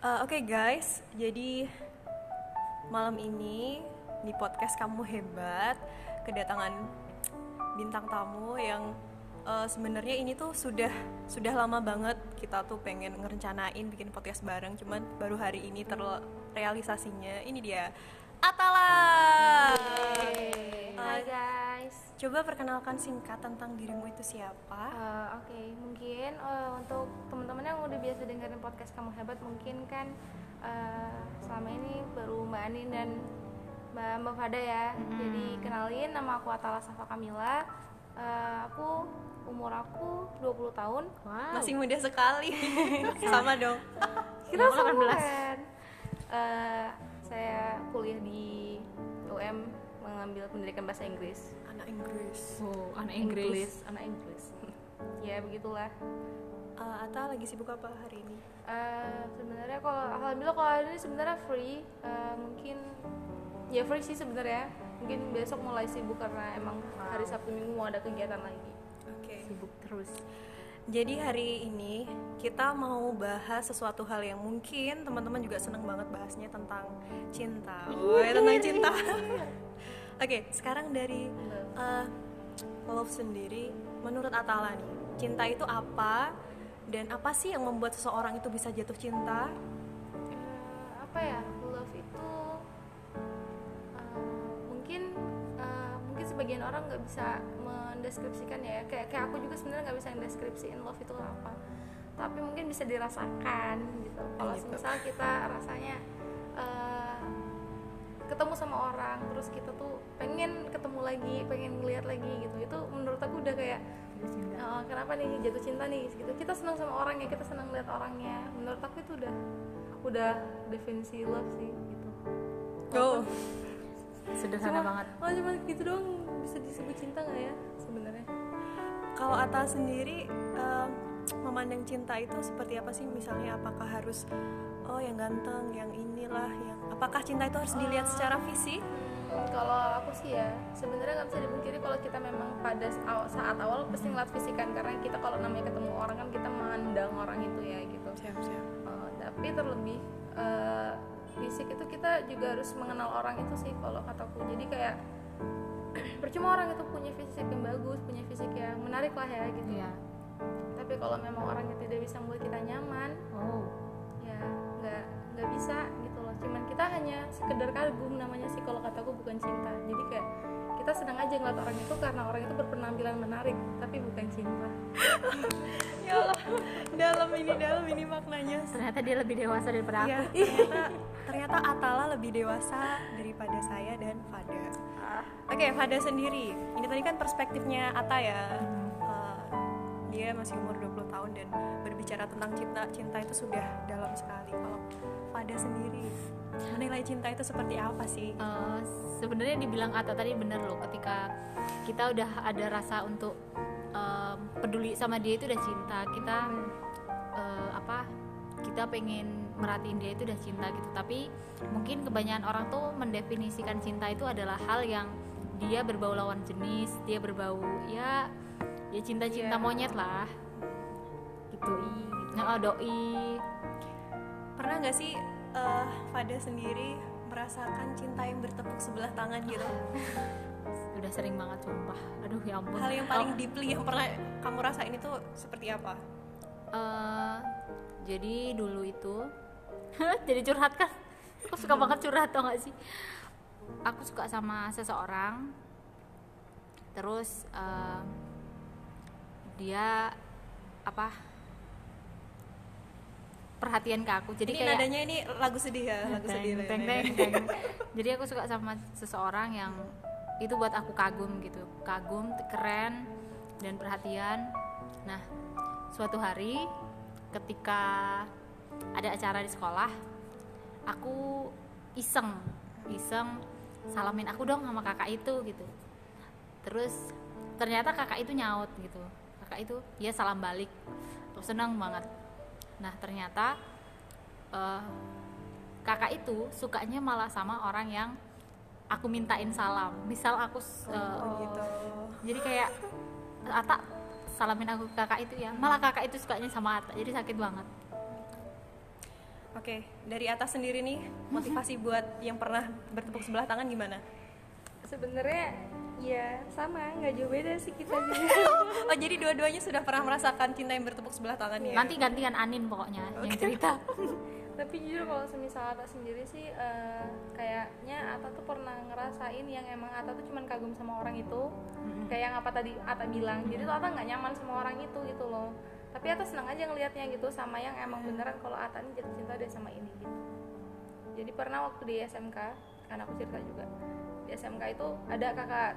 Uh, Oke guys, jadi malam ini di podcast kamu hebat kedatangan bintang tamu yang uh, sebenarnya ini tuh sudah sudah lama banget kita tuh pengen ngerencanain bikin podcast bareng, cuman baru hari ini terrealisasinya. Ini dia Atala. Hai guys. Coba perkenalkan singkat tentang dirimu itu siapa? Uh, Oke, mungkin uh, untuk teman-teman yang udah biasa dengerin podcast kamu hebat, mungkin kan uh, selama ini baru Mbak Anin dan Mbak Mbak Fada ya. Jadi kenalin, nama aku Atala Safa Kamila. Uh, aku umur aku 20 tahun. Masih muda sekali. Sama dong. Kita seumuran. Uh, saya kuliah di UM mengambil pendidikan bahasa Inggris. Anak Inggris. Oh, anak Inggris. anak Inggris. ya begitulah. Uh, Ata lagi sibuk apa hari ini? Uh, sebenarnya kalau alhamdulillah kalau hari ini sebenarnya free. Uh, mungkin ya free sih sebenarnya. Mungkin besok mulai sibuk karena emang hari Sabtu Minggu mau ada kegiatan lagi. Oke. Okay. Sibuk terus. Jadi hari ini kita mau bahas sesuatu hal yang mungkin teman-teman juga seneng banget bahasnya tentang cinta. Woi, tentang cinta. Oke, okay, sekarang dari uh, love sendiri, menurut Atala nih, cinta itu apa? Dan apa sih yang membuat seseorang itu bisa jatuh cinta? Uh, apa ya, love itu uh, mungkin uh, mungkin sebagian orang nggak bisa mendeskripsikan ya. Kayak kayak aku juga sebenarnya nggak bisa mendeskripsiin love itu apa. Tapi mungkin bisa dirasakan gitu. Kalau gitu. misal kita rasanya orang terus kita tuh pengen ketemu lagi pengen ngeliat lagi gitu. Itu menurut aku udah kayak oh, kenapa nih jatuh cinta nih? Gitu. Kita senang sama orangnya kita senang lihat orangnya. Menurut aku itu udah udah definisi love sih gitu. Oh. Sederhana cuma, banget. oh cuma gitu dong bisa disebut cinta nggak ya sebenarnya? Kalau Ata sendiri um, memandang cinta itu seperti apa sih? Misalnya apakah harus oh yang ganteng yang inilah yang apakah cinta itu harus dilihat secara fisik? Hmm, kalau aku sih ya sebenarnya nggak bisa dipungkiri kalau kita memang pada saat awal pasti ngeliat fisikan karena kita kalau namanya ketemu orang kan kita memandang orang itu ya gitu. Siap siap. Uh, tapi terlebih uh, fisik itu kita juga harus mengenal orang itu sih kalau kataku. Jadi kayak percuma orang itu punya fisik yang bagus punya fisik yang menarik lah ya gitu. Iya. tapi kalau memang orangnya tidak bisa membuat kita nyaman Oh. ya nggak nggak bisa cuman kita hanya sekedar kagum namanya sih kalau kataku bukan cinta jadi kayak kita senang aja ngeliat orang itu karena orang itu berpenampilan menarik tapi bukan cinta ya Allah dalam ini dalam ini maknanya Ternyata dia lebih dewasa daripada aku. Iya, ternyata, ternyata Atala lebih dewasa daripada saya dan Fada. Oke, Fada sendiri. Ini tadi kan perspektifnya Ata ya. Uh, dia masih umur 20 tahun dan berbicara tentang cinta, cinta itu sudah dalam sekali. Kalau Fada sendiri, menilai cinta itu seperti apa sih? Eh, sebenarnya dibilang Ata tadi bener loh ketika kita udah ada rasa untuk em, peduli sama dia itu udah cinta kita eh, apa kita pengen merhatiin dia itu udah cinta gitu tapi mungkin kebanyakan orang tuh mendefinisikan cinta itu adalah hal yang dia berbau lawan jenis dia berbau ya ya cinta-cinta Iya. monyet lah. Gitu. Nah, doi. Pernah nggak sih uh, Fada sendiri merasakan cinta yang bertepuk sebelah tangan gitu? udah sering banget sumpah. Aduh ya ampun. Hal yang paling deeply yang pernah kamu rasain itu seperti apa? Eh, jadi dulu itu jadi curhat kan? Aku suka banget curhat tau gak sih? Aku suka sama seseorang. Terus eh, dia apa perhatian ke aku. Jadi ini kayak nadanya ini lagu sedih ya, lagu Teng, sedih. teng, teng, teng. jadi aku suka sama seseorang yang itu buat aku kagum gitu. Kagum keren dan perhatian. Nah suatu hari ketika ada acara di sekolah aku iseng iseng salamin aku dong sama kakak itu gitu. Terus ternyata kakak itu nyaut gitu kakak itu dia salam balik. Aku senang banget. Nah ternyata eh, kakak itu sukanya malah sama orang yang aku mintain salam. Misal aku eh, Oh, gitu. jadi kayak Ata salamin aku ke kakak itu ya. Malah kakak itu sukanya sama Ata jadi sakit banget. Oke, dari atas sendiri nih motivasi buat yang pernah bertepuk sebelah tangan gimana? sebenarnya ya sama nggak jauh beda sih kita. Juga Oh jadi dua-duanya sudah pernah merasakan cinta yang bertepuk sebelah tangan ya? Nanti gantian Anin pokoknya yang cerita. tapi jujur kalau semisal Ata sendiri sih eh, kayaknya Ata tuh pernah ngerasain yang emang Ata tuh cuman kagum sama orang itu. Kayak yang apa tadi Ata bilang jadi tuh Ata nggak nyaman sama orang itu gitu loh. Tapi Ata senang aja ngelihatnya gitu sama yang emang beneran kalau Ata ini jatuh cinta deh sama ini gitu. Jadi pernah waktu di SMK kan aku cerita juga di SMK itu ada kakak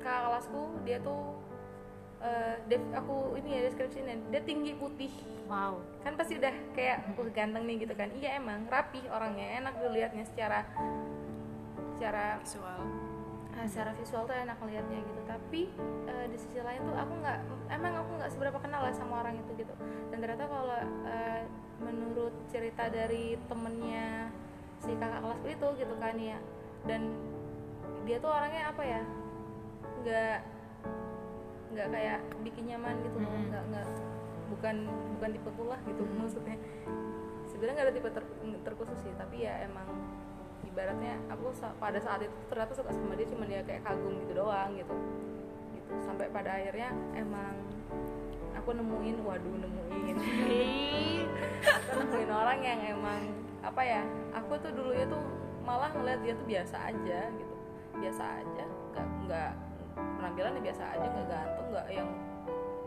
kakak kelasku dia tuh eh, dev- aku ini ya deskripsinya dia tinggi putih. Wow. kan pasti udah kayak uh ganteng nih gitu kan. Iya emang rapi orangnya enak dilihatnya secara secara Visual. ah, secara visual tuh enak ngelihatnya gitu. Tapi eh, di sisi lain tuh aku nggak emang aku nggak seberapa kenal lah sama orang itu gitu. Dan ternyata kalau eh, menurut cerita dari temennya si kakak kelasku itu gitu kan ya. Dan dia tuh orangnya apa ya? Nggak nggak kayak bikin nyaman gitu loh. Hmm. nggak nggak bukan bukan tipe lah gitu maksudnya. Sebenarnya nggak ada tipe ter- terkhusus sih tapi ya emang ibaratnya aku pada saat itu ternyata suka sama dia cuma dia kayak kagum gitu doang gitu. Gitu sampai pada akhirnya emang aku nemuin waduh nemuin. Aku nemuin orang yang emang apa ya aku tuh dulunya tuh malah ngeliat dia tuh biasa aja gitu biasa aja nggak nggak penampilannya biasa aja nggak ganteng nggak yang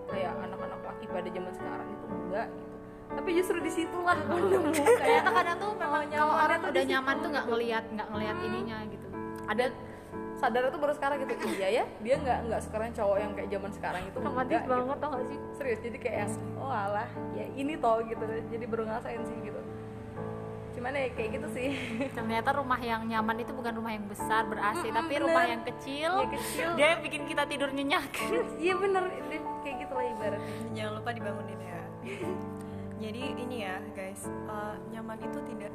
kayak anak-anak laki pada zaman sekarang itu enggak gitu tapi justru di situlah aku nemu kayak kadang tuh memang kalau orang tuh udah nyaman tuh nggak gitu. ngelihat nggak ngelihat ininya gitu. Ada sadar tuh baru sekarang gitu iya ya dia nggak nggak sekarang cowok yang kayak zaman sekarang itu romantis enggak, banget gitu. tau gak sih? serius jadi kayak yang oh alah ya ini toh gitu jadi baru ngerasain sih gitu cuman ya kayak gitu sih Ternyata rumah yang nyaman itu bukan rumah yang besar ber AC, Mm-mm, tapi bener. rumah yang kecil. Ya, kecil. Dia bikin kita tidur nyenyak. iya bener dia kayak gitu lah ibaratnya Jangan lupa dibangunin ya. Jadi ini ya guys, eh, nyaman itu tidak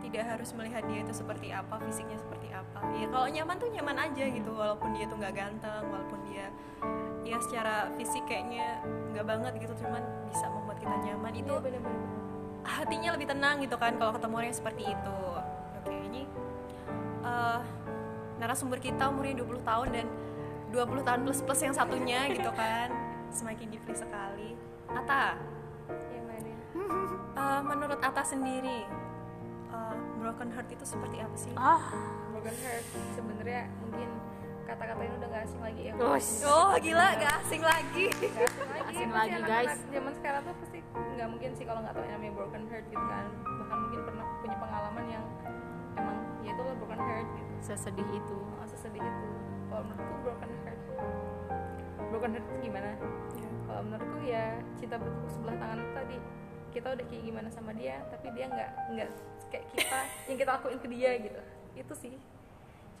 tidak harus melihat dia itu seperti apa, fisiknya seperti apa. Ya kalau nyaman tuh nyaman aja gitu, walaupun dia tuh nggak ganteng, walaupun dia ya secara fisik kayaknya nggak banget gitu, cuman bisa membuat kita nyaman itu Iya, bener-bener hatinya lebih tenang gitu kan kalau ketemu orang yang seperti itu. Oke, ini eh, narasumber kita umurnya 20 tahun dan 20 tahun plus plus yang satunya gitu kan. Semakin di sekali. Ata, Iya, mana eh, menurut Ata sendiri eh, broken heart itu seperti apa sih? Ah, broken heart sebenarnya mungkin kata-kata ini udah gak asing lagi ya. Ush. Oh gila, gak asing lagi. Gak asing lagi, Asing lagi, anak-anak guys. zaman sekarang tuh pasti nggak mungkin sih kalau nggak tahu yang namanya broken heart gitu kan. Bahkan mungkin pernah punya pengalaman yang emang ya itulah broken heart gitu. Sesedih itu. oh, sesedih itu. Kalau menurutku broken heart. Broken heart itu gimana? Kalau menurutku ya cinta bertepuk sebelah tangan itu tadi kita udah kayak gimana sama dia tapi dia nggak nggak kayak kita yang kita lakuin ke dia gitu. Itu sih.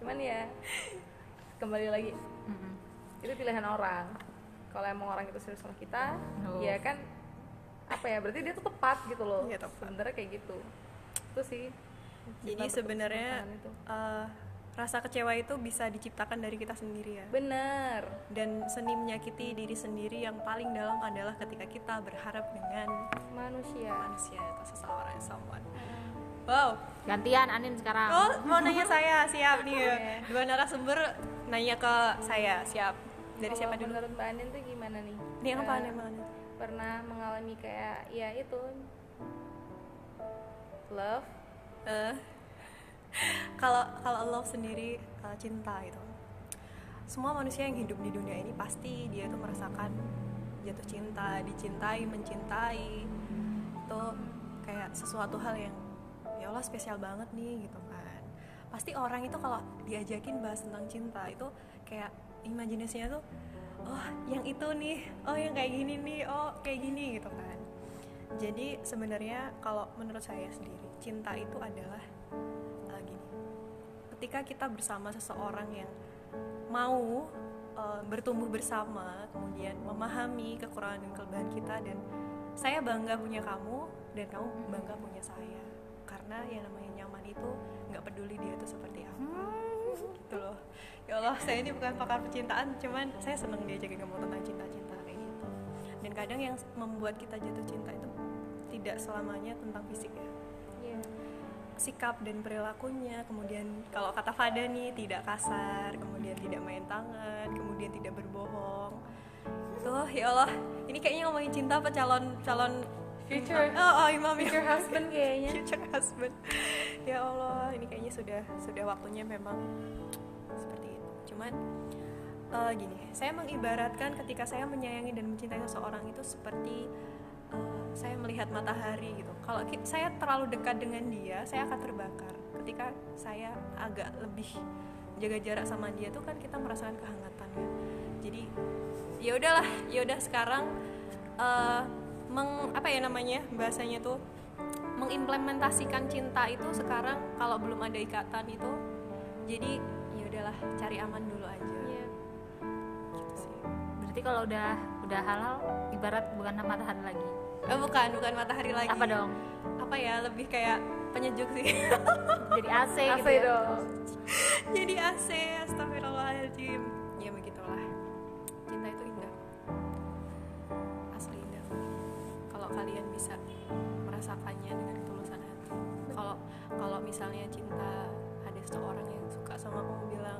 Cuman ya kembali lagi Mm-mm. itu pilihan orang kalau emang orang itu serius sama kita Oh. ya kan apa ya berarti dia tuh tepat gitu loh Iya, tepat. sebenarnya kayak gitu itu sih Jadi sebenarnya eh, rasa kecewa itu bisa diciptakan dari kita sendiri ya. bener Dan seni menyakiti diri sendiri yang paling dalam adalah ketika kita berharap dengan manusia manusia atau seseorang someone. Wow. Gantian Anin sekarang. Oh, mau nanya saya, siap nih. ya. Dua narasumber nanya ke saya, siap. Dari Kalau siapa dulu? menurut mbak Anin tuh gimana nih Ini Eh, apa nih, Mbak Anin? pernah mengalami kayak ya itu love Eh, kalau kalau love sendiri eh, cinta itu semua manusia yang hidup di dunia ini pasti dia itu merasakan jatuh cinta dicintai mencintai itu kayak sesuatu hal yang ya Allah spesial banget nih gitu pasti orang itu kalau diajakin bahas tentang cinta itu kayak imajinasinya tuh oh yang itu nih oh yang kayak gini nih oh kayak gini gitu kan jadi sebenarnya kalau menurut saya sendiri cinta itu adalah uh, gini. Ketika kita bersama seseorang yang mau uh, bertumbuh bersama, kemudian memahami kekurangan dan kelebihan kita dan saya bangga punya kamu dan kamu bangga punya saya. Karena yang namanya nyaman itu nggak peduli dia itu seperti apa. Gitu loh. Ya Allah, saya ini bukan pakar percintaan, cuman saya seneng diajakin ngomong tentang cinta-cinta kayak gitu. Dan kadang yang membuat kita jatuh cinta itu tidak selamanya tentang fisik ya Iya. sikap dan perilakunya kemudian kalau kata Fada nih tidak kasar kemudian tidak main tangan kemudian tidak berbohong tuh ya Allah ini kayaknya ngomongin cinta apa calon calon Future- oh, oh imam Future ya. husband kayaknya. future husband. Ya Allah ini kayaknya sudah sudah waktunya memang seperti itu. Cuman eh, gini saya mengibaratkan ketika saya menyayangi dan mencintai seseorang itu seperti eh, saya melihat matahari gitu. Kalau saya terlalu dekat dengan dia saya akan terbakar. Ketika saya agak lebih jaga jarak sama dia tuh kan kita merasakan kehangatannya jadi ya udahlah ya udah sekarang eh, meng apa ya namanya bahasanya tuh mengimplementasikan cinta itu sekarang kalau belum ada ikatan itu jadi ya udahlah cari aman dulu aja. Iya. gitu sih berarti kalau udah udah halal ibarat bukan matahari lagi? Eh, bukan bukan matahari lagi. Apa dong? Apa ya lebih kayak penyejuk sih. Jadi AC, AC gitu ya? Dong. jadi AC astagfirullahaladzim kalian bisa merasakannya dengan ketulusan hati. Kalau kalau misalnya cinta ada seseorang yang suka sama kamu bilang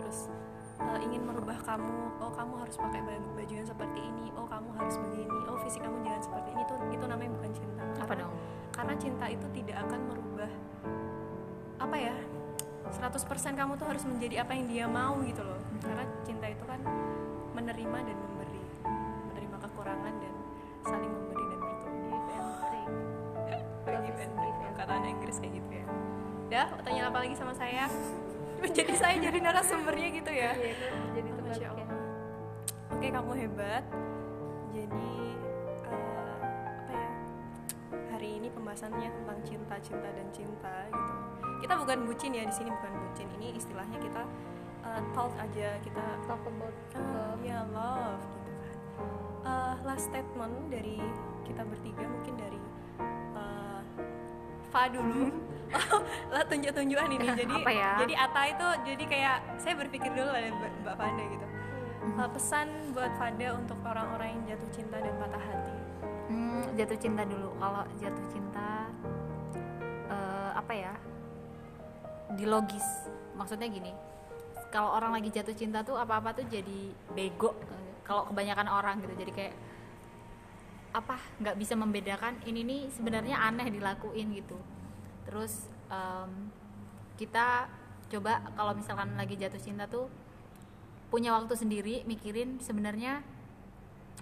terus eh, ingin merubah kamu oh kamu harus pakai baju, baju yang seperti ini oh kamu harus begini oh fisik kamu jangan seperti ini itu itu namanya bukan cinta. Apa Karena- dong? karena cinta itu tidak akan merubah apa ya 100% kamu tuh harus menjadi apa yang dia mau gitu loh. Karena cinta itu kan menerima dan mau tanya apa lagi sama saya jadi saya jadi narasumbernya gitu ya Iya, itu jadi Oh, Masya ya. Allah. Oke kamu hebat. Jadi eh, apa ya? Hari ini pembahasannya tentang cinta, cinta dan cinta gitu. Kita bukan bucin ya di sini bukan bucin. Ini istilahnya kita eh, talk aja kita Talk about eh, love. ya love gitu kan. Eh, last statement dari kita bertiga mungkin dari eh, Fa dulu. Lah tunjuk-tunjukan ini. Jadi Apa ya? jadi Ata itu jadi kayak saya berpikir dulu ada Mbak Fanda gitu. Uh, pesan buat Fada untuk orang-orang yang jatuh cinta dan patah hati. Hmm, jatuh cinta dulu. Kalau jatuh cinta, eh, apa ya? Di logis. Maksudnya gini, kalau orang lagi jatuh cinta tuh apa-apa tuh jadi bego. Kalau kebanyakan orang gitu, jadi kayak apa? Nggak bisa membedakan ini nih sebenarnya aneh dilakuin gitu. Terus em, kita coba kalau misalkan lagi jatuh cinta tuh punya waktu sendiri mikirin sebenarnya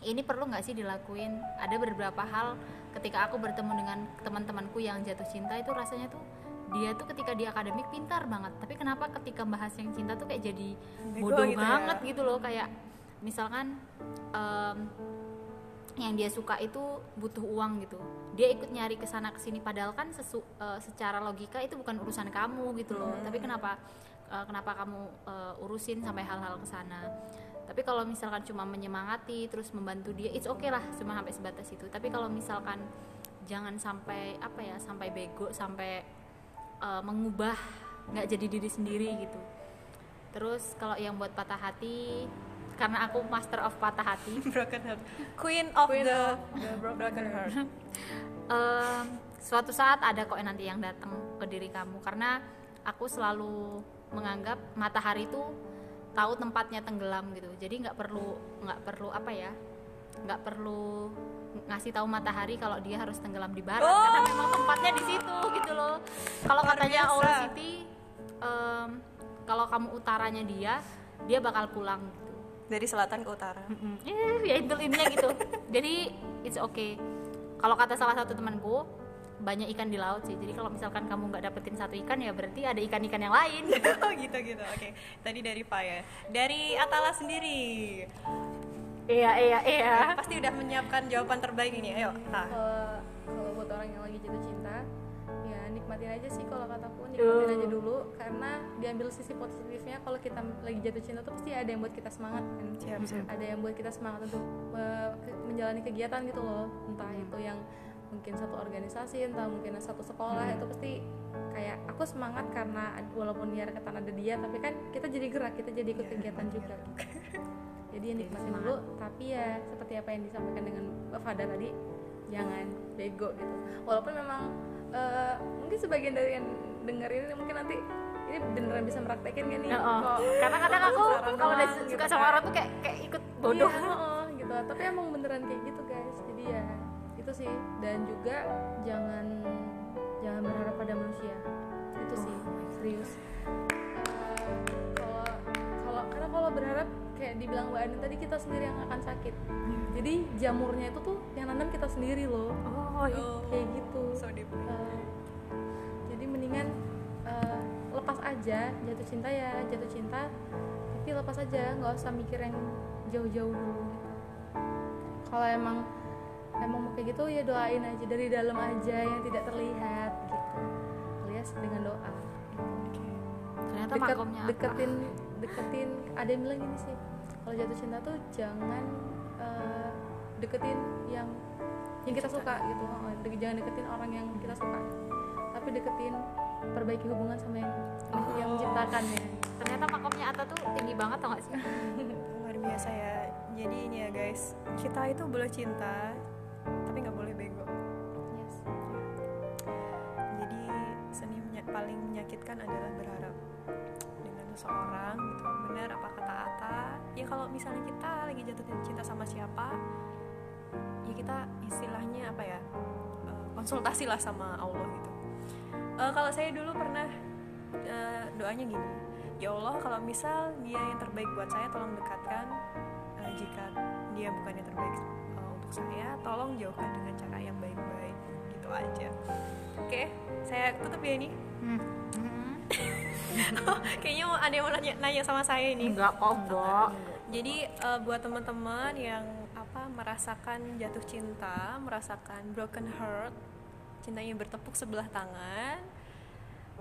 ini perlu nggak sih dilakuin? Ada beberapa hal ketika aku bertemu dengan teman-temanku yang jatuh cinta itu rasanya tuh dia tuh ketika di akademik pintar banget. Tapi kenapa ketika bahas yang cinta tuh kayak jadi bodoh gitu ya. banget gitu loh? Kayak misalkan em, yang dia suka itu butuh uang gitu dia ikut nyari ke sana ke sini padahal kan sesu, eh, secara logika itu bukan urusan kamu gitu loh. Tapi kenapa eh, kenapa kamu eh, urusin sampai hal-hal ke sana? Tapi kalau misalkan cuma menyemangati terus membantu dia it's okay lah cuma sampai sebatas itu. Tapi kalau misalkan jangan sampai apa ya sampai bego sampai eh, mengubah nggak jadi diri sendiri gitu. Terus kalau yang buat patah hati karena aku master of patah hati broken heart. Queen of Queen the, of the broken heart. Em, suatu saat ada kok nanti yang datang ke diri kamu karena aku selalu menganggap matahari itu tahu tempatnya tenggelam gitu jadi nggak perlu nggak perlu apa ya nggak perlu ngasih tahu matahari kalau dia harus tenggelam di barat Oh. karena memang tempatnya di situ gitu loh kalau katanya. Owl City em, kalau kamu utaranya dia dia bakal pulang Dari selatan ke utara. Mm-mm. Eh, ya itu intinya gitu jadi it's okay kalau kata salah satu temanku banyak ikan di laut sih jadi kalau misalkan kamu nggak dapetin satu ikan ya berarti ada ikan-ikan yang lain oh gitu gitu. Oke. Tadi dari Fa ya. Dari Atala sendiri. iya iya iya Pasti udah menyiapkan jawaban terbaik ini. Ayo. Ah. kalau kalau buat orang yang lagi jatuh cinta nikmatin aja sih kalau kataku nikmatin Tuh. aja dulu. Karena diambil sisi positifnya kalau kita lagi jatuh cinta tuh pasti ada yang buat kita semangat kan. Siap, siap. ada yang buat kita semangat untuk uh, menjalani kegiatan gitu loh. Entah itu yang mungkin satu organisasi entah mungkin satu sekolah itu pasti kayak aku semangat karena walaupun di reketan ada dia tapi kan kita jadi gerak kita jadi ikut Iya, kegiatan juga. Jadi ya nikmatin dulu. tapi ya seperti apa yang disampaikan dengan Fada tadi jangan bego gitu. Walaupun memang eh, mungkin sebagian dari yang denger ini mungkin nanti ini beneran bisa meraktekin gak nih? Oh, oh. Kok karena kadang aku kalau udah suka gitu sama kan. orang tuh kayak kayak ikut bodoh. Iya, heeh, gitu. Tapi emang beneran kayak gitu guys. Jadi ya itu sih. Dan juga jangan jangan berharap pada manusia. Itu sih serius. Eh, kalau kalau karena kalau berharap kayak dibilang Mbak Anin tadi kita sendiri yang akan sakit. Jadi jamurnya itu tuh yang nanam kita sendiri loh. Oh iya. Oh, kayak gitu. So deep. Eh, jadi mendingan eh, lepas aja jatuh cinta ya jatuh cinta tapi lepas aja nggak usah mikir yang jauh-jauh dulu. Gitu kalau emang emang mau kayak gitu ya doain aja dari dalam aja yang tidak terlihat gitu. Alias dengan doa. Ternyata Deket, makomnya deketin deketin ada yang bilang gini sih kalau jatuh cinta tuh jangan eh, deketin yang yang kita suka gitu. Oh, de- jangan deketin orang yang kita suka. Tapi deketin perbaiki hubungan sama yang yang menciptakannya. Ternyata makomnya Ata tuh tinggi banget tau gak sih? Luar biasa ya. Jadi ini ya guys. Kita itu boleh cinta tapi nggak boleh bego. Yes. Jadi seni menya- paling menyakitkan adalah berharap dengan seseorang gitu. Benar apa kata Ata ya kalau misalnya kita lagi jatuh cinta sama siapa ya kita istilahnya apa ya eh, konsultasi lah sama Allah gitu. Eh, kalau saya dulu pernah eh, doanya gini. Ya Allah kalau misal dia yang terbaik buat saya tolong dekatkan Eh, jika dia bukan yang terbaik eh, untuk saya tolong jauhkan dengan cara yang baik-baik gitu aja. Oke saya tutup ya ini. Hmm. Hmm. kayaknya ada yang mau nanya, nanya sama saya ini enggak kok enggak jadi eh, buat teman-teman yang apa merasakan jatuh cinta, merasakan broken heart, cintanya bertepuk sebelah tangan,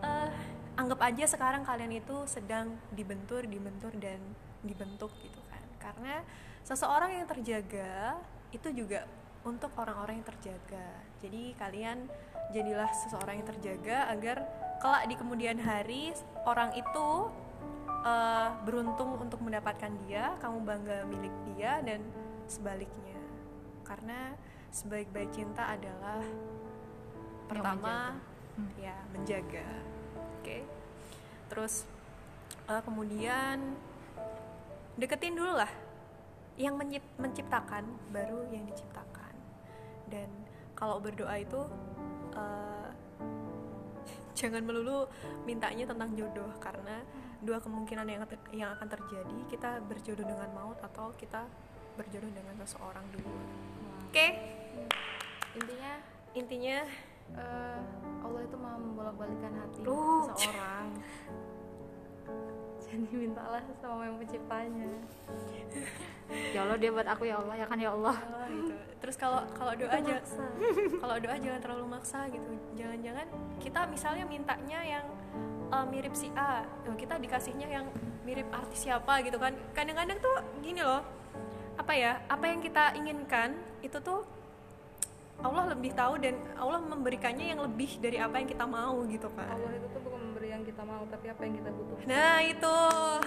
eh, anggap aja sekarang kalian itu sedang dibentur, dibentur dan dibentuk gitu kan. Karena seseorang yang terjaga itu juga untuk orang-orang yang terjaga. Jadi kalian jadilah seseorang yang terjaga agar kelak di kemudian hari orang itu eh, beruntung untuk mendapatkan dia, kamu bangga milik dia dan sebaliknya. Karena sebaik-baik cinta adalah pertama ya menjaga. Oke. Terus eh, kemudian deketin dulu lah yang mencip- menciptakan baru yang diciptakan. Dan kalau berdoa itu eh, jangan melulu mintanya tentang jodoh karena dua kemungkinan yang yang akan terjadi kita berjodoh dengan maut atau kita berjodoh dengan seseorang dulu. Oke, intinya intinya eh, Allah itu mau membolak-balikan hati Uh. seseorang jadi mintalah sama yang penciptanya ya Allah dia buat aku ya Allah ya kan ya Allah oh, gitu. Terus kalau kalau doa aja kalau doa jangan terlalu maksa gitu. Jangan-jangan kita misalnya mintanya yang uh, mirip si A, Tuh, kita dikasihnya yang mirip artis siapa gitu kan. Kadang-kadang tuh gini loh. Apa ya? Apa yang kita inginkan itu tuh Allah lebih tahu dan Allah memberikannya yang lebih dari apa yang kita mau gitu kan. Allah itu tuh bukan kita mau tapi apa yang kita butuhkan? Nah itu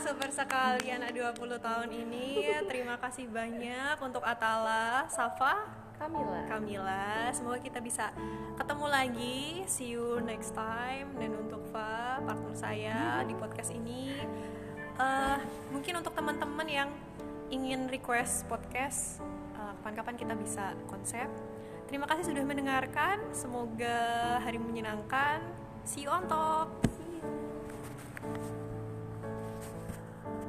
super sekali anak 20 tahun ini. Terima kasih banyak untuk Atala, Safa, Kamila. Kamila. Semoga kita bisa ketemu lagi. See you next time. Dan untuk Fa, partner saya di podcast ini eh, Mungkin untuk teman-teman yang ingin request podcast eh, Kapan-kapan kita bisa konsep. Terima kasih sudah mendengarkan. Semoga hari menyenangkan. See you on top